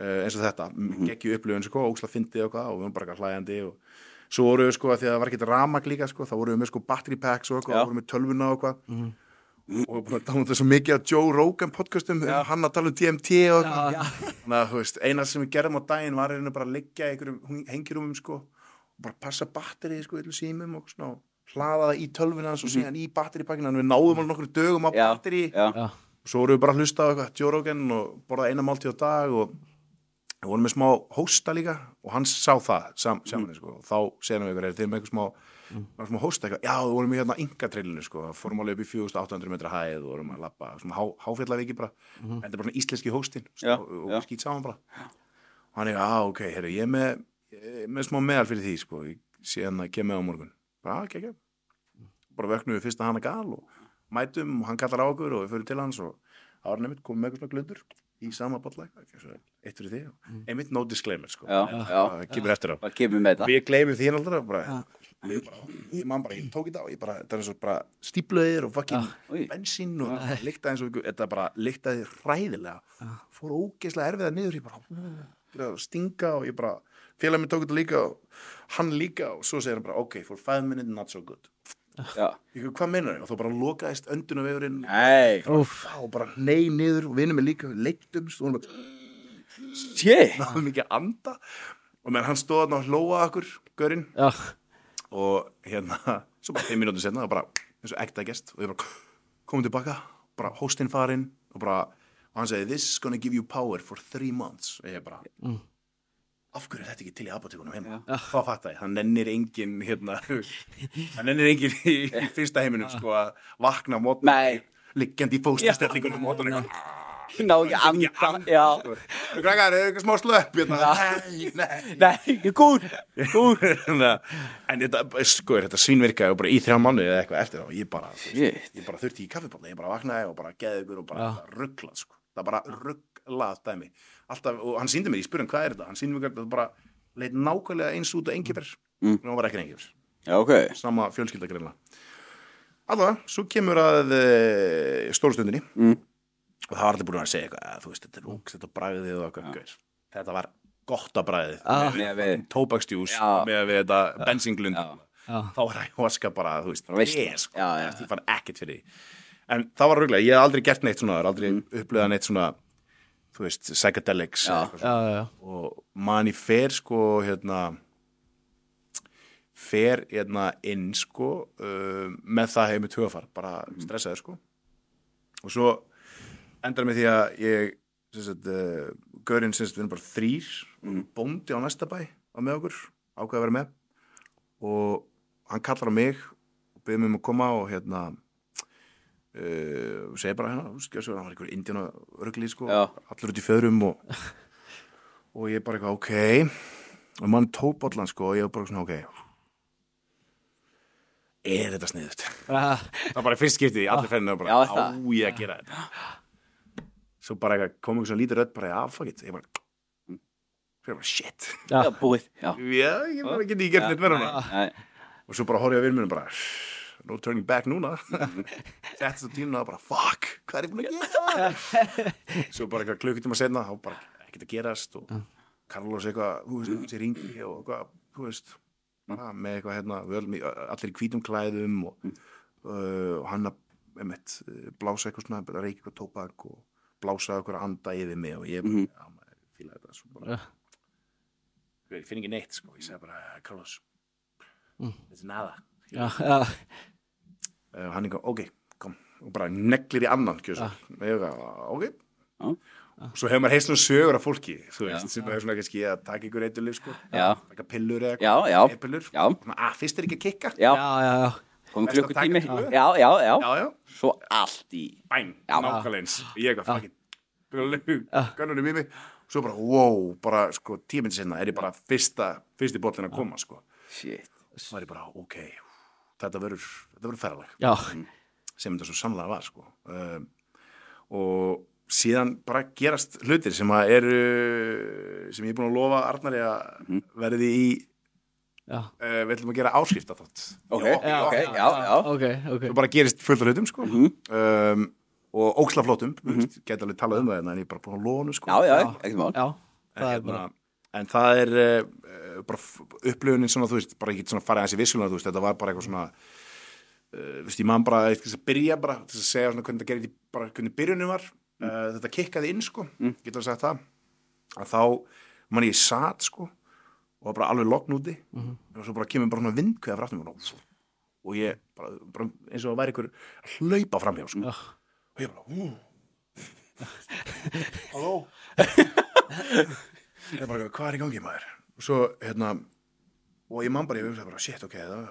uh, eins og þetta, mm -hmm. geggju upplifun sko, óksla fyndið og hvað og við vorum bara eitthvað hlæjandi og svo voru við sko að því að það var ekkert ramag líka sko, þá voru við með sko battery packs og eitthvað, Já. þá voru við með tölvuna og eitthvað. Og búin að tala um svo mikið á Joe Rogan podcastum, um hann að tala um DMT og eitthvað. þannig að þú veist, eina sem við gerðum á daginn var einu bara að liggja í einhverjum hengirúmum sko, og bara passa batterið sko, illu símum og svona og hlaða það í tölvuna og síðan í batteripakkina við náðum alveg nokkur dögum á Mhm. Já, batteri já, Já. og svo vorum við bara að hlusta á eitthvað Joe Rogan og borða eina máltíð á dag og við vorum með smá hósta líka og hann sá það sam, saman sko. og þá segðum við ykkur, er þið með eitthvað smá mm. smá hósta eitthvað, já, við vorum í hérna yngatrillinu sko, fórum alveg upp í 4800 metra hæð og vorum að lappa, svona há, háfjallaviki bara. Þetta er bara svona íslenski hóstin Já, og, og já. skýt saman bara. Og hann er, já, ok, herru, ég er með ég er með smá meðal fyrir því, sko. Hann að kemja á morgun. Bara, ekki, ekki bara vöknum við fyrst að hann að gal og mætum og hann kallar á okkur og við fyrir til hans og það var nefnt komið með eitthvað svona glundur í sama bolla eitt fyrir því og einmitt no disclaimer sko. Já, já. það kemur eftir á. Hvað kemur með þetta? við gleymum því aldrei bara, ég bara ég man bara, ég tók í dag ég bara, þetta er eins og bara stípluðir og fucking Új. bensín og líktaði eins og þetta bara líktaði hræðilega. Fór ógeðslega erfiða niður ég bara, að stinga og ég bara félag minn tók þetta líka og hann líka og svo segir hann bara, ok, for five minutes not so good Já. ég, hvað meinar ég? og þá bara lokaðist öndunavegurinn Nei, Úf, og bara nei niður og vinnum mig líka við leiktumst og hann bara náðum ekki að anda. Og menn hann stóð þarna og hlóa okkur görinn já, og hérna, svo bara 5 mínútur setna og bara, eins og ekta gest og ég bara komum tilbaka, bara hóstinn farinn og bara, og hann segi this is gonna give you power for three months. Og ég bara af hverju er þetta ekki til í apotekunum heima? Þá fatt ég, það nennir engin hérna, það nennir engin í, í fyrsta heiminum sko að vakna mót Nei. liggjandi í fóstastellingunum mótunum Ná ekki andan Já. Krakkar, er eitthvað smá slöpp hérna? Nei, nei. Nei, gúr Gúr En þetta, sko, þetta svínvirkaði og bara í þrjá mánuði eða eitthvað eftir þá, ég bara, ég bara þurfti í kaffibólla, ég bara vaknaði og bara geði ykkur og bara rugglað, sko. Það bara rugglað dæmi. Alltaf, og hann síndi mér, ég spurði hann hvað er þetta, hann síndi mér þetta bara leit nákvæmlega eins út á engifers, mm. en hann var ekki engifers, Já, ok sama fjölskyldagreinlega. Alltaf, svo kemur að e, stórstundinni Mm. og það var allir búin að segja eitthvað, að, þú veist, þetta er ógst, þetta er bragðið og eitthvað, gaur. þetta var gott að bragðið, Ah. Með við tóbakstjús Já. með við þetta bensinglund þá var ayahuasca bara, þú veist, veisla. ég, sko, fann ekkert fyrir því en það var röglega, ég hef aldrei gert neitt svona það er aldrei mm. upplöðað neitt svona þú veist, psychedelics já, já, já. og mann í fer sko, hérna fer hérna inn sko uh, með það hefur með tögafar bara stressaður sko. Og svo endar með því að ég uh, gaurinn sem sagt, við erum bara þrýr bóndi á næsta bæ á með okkur, ákveða að vera með. Og hann kallar á mig og byrði mig um að koma og hérna uh, og segir bara hérna, svo hann var einhver indjána örgli sko, Já. allur út í föðrum og, og ég bara eitthvað, ok. Og mann tók bollan sko og ég bara svona, ok. Er þetta sniðut það var bara fyrst skiptið í allir fenninu og bara, Já, á það. ég að gera þetta. Svo bara eitthvað, kom einhver svona lítið rödd bara, já, fuck it, ég bara ég bara, shit. Já, búið Já. Já, ég bara geti ekki gert neitt verður hana Nei, og svo bara horfði ég á vinnminu bara no turning back núna. Settist á tínuna og bara fuck, hvað er ég búin að gera? Svo bara eitthvað klukkutíma senna þá bara ekkert að gerast og Carlos eitthvað, þú veist, sér ringi og eitthvað, þú veist með eitthvað hérna, við allir í hvítum klæðum og, uh, og hann að einmitt, uh, blása eitthvað svona, reykja eitthvað tóbak og blása eitthvað anda yfir mig og ég já, maður fíla þetta. Svo bara, ég finn ekki neitt sko, ég segi bara, Carlos þetta er nada já, já, uh, hann eitthvað, ok, kom. Og bara neglir í annan kjösa ég eitthvað, ok. Og svo hefur maður heist svona sögur af fólki þú veist, sem er svona kannski að taka ykkur eitthvað sko, taka pillur eða svona, að fyrst er ekki að kikka. Já. Já, já. Komum klukkutími. Já, já, já já, já, Svo allt í bæn, Já. nákvæmlega eins. Ég eitthvað, fucking kannunum í mig, svo bara, wow bara, sko, tíminn sinna er ég bara fyrsta, fyrsti bollin að koma, sko. Shit. Svo var ég bara, ok þetta verður, þetta verður ferðaleg já, sem þetta svo sannlega var sko. um, og síðan bara gerast hlutir sem að eru sem ég er búin að lofa Arnari að verði í uh, við ætlum að gera áskrift að þátt Ok, Já, ok, já, já. Ok, ok. Og bara gerist fullt af hlutum sko. um, og ókslaflótum mm -hmm. geta alveg talað um það hérna, en ég er bara búin að lofa honum sko. Já, já, ekkert mál. Já, það er hérna, bara en það er uh, bara upplifunin svona, þú veist, bara ekki svona farið aðeins í vissulega, þú veist, þetta var bara eitthvað svona uh, þú veist, ég man bara eitthvað að byrja bara, til að segja svona hvernig það gerði bara hvernig byrjunin var, uh, þetta kikkaði inn sko, getur að segja það. Að þá, man ég satt sko og var bara alveg lokn úti. Og svo bara kemur bara svona vindkveða frá aftur mér og, og ég bara, bara eins og það væri að hlaupa framhjá sko. Já. og ég bara halló ég bara, hvað er í gangi maður? Og svo, hérna og ég man bara, ég hugsaði bara, shit, ok það,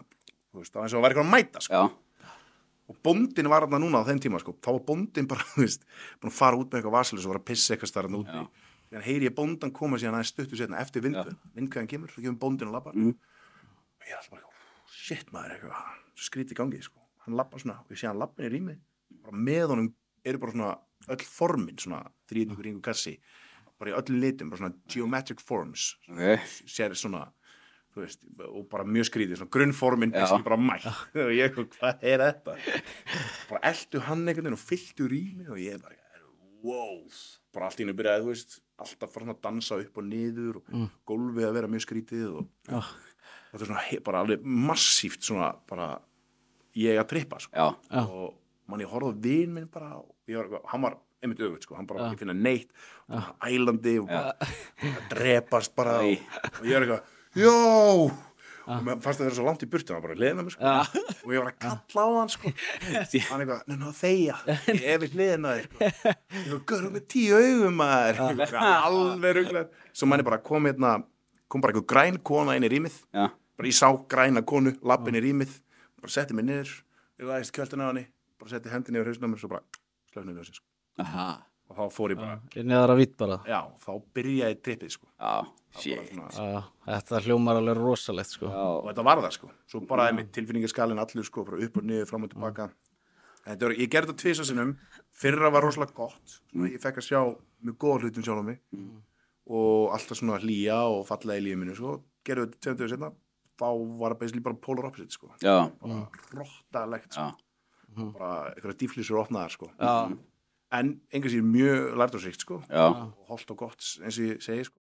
þú veist, það var eins og það væri eitthvað að mæta sko. Já, og bóndin var þarna núna á þeim tíma sko. þá var bóndin bara, þú veist, búin að fara út með eitthvað vasilus og var að pissa eitthvað starfn úti. Þannig heyri ég bóndan koma síðan aðeins stuttu setna eftir vindkvæðin, vindkvæðin kemur svo kemur bóndin og lappar. Mm. og ég er alltaf bara, shit maður eitthvað svo skríti í gangi, sko, hann lappar svona og ég sé hann lappin í rými bara með honum eru bara svona öll formin svona bara í öllum litum, bara svona geometric forms. Ok. Sér svona veist, og bara mjög skrítið, svona grunnformin sem bara mætt. Og ég, hvað er þetta? Bara eldu hann einhvern veginn og fylltu rými og ég bara, wow. Bara allt í hennu byrjaði, þú veist alltaf fara svona að dansa upp og niður og gólfið að vera mjög skrítið og, Já. og þetta er svona bara alveg massíft svona bara ég að trippa sko. Og mann ég horfði á vin minn bara og ég var, hann var einmitt öfut sko, hann bara ekki finna neitt. Og ælandi og bara að drepast bara og, og ég er eitthvað, jó! Og mér fannst það vera svo langt í burtu hann bara með mér sko. Og ég var að kalla á hann sko. Hann eitthvað, neina þeia ég við hliðina þér sko. ég var görður með tíu augum maður. Alveg ruglar svo mann er bara kom hérna kom bara eitthvað græn kona inn í rýmið. Bara ég sá græna konu, lappin í rýmið. Bara setti mig niður, ég læðist kjöldin á henni bara setti hendinni yfir hausnum og svo bara slöfnið ljósið sko. Aha, og þá fór ég bara, Ég neðar að vitt bara. Já, þá byrjaði trippið sko. já, Bara shit. svona, Já, Þetta hljómar alveg rosalegt sko. Já, og þetta var það sko. Svo bara mm. með tilfinningaskalinn allur sko bara upp og niður, fram og tilbaka þetta var, ég gerði þetta tvisa sinnum. Fyrra var rosalega gott svona, ég fekk að sjá mjög góða hlutum sjálf á mig. Og alltaf svona hlýja og fallega í lífið mínu sko, gerði þetta tveim dögur setna þá var það basically bara polar opposite sko. Já, bara rottalegt sko. já, bara einhverja dýflýsur opnaðar sko. Já, en enga sér mjög lært og síkt sko. Já, og holdt og gott eins og ég segi sko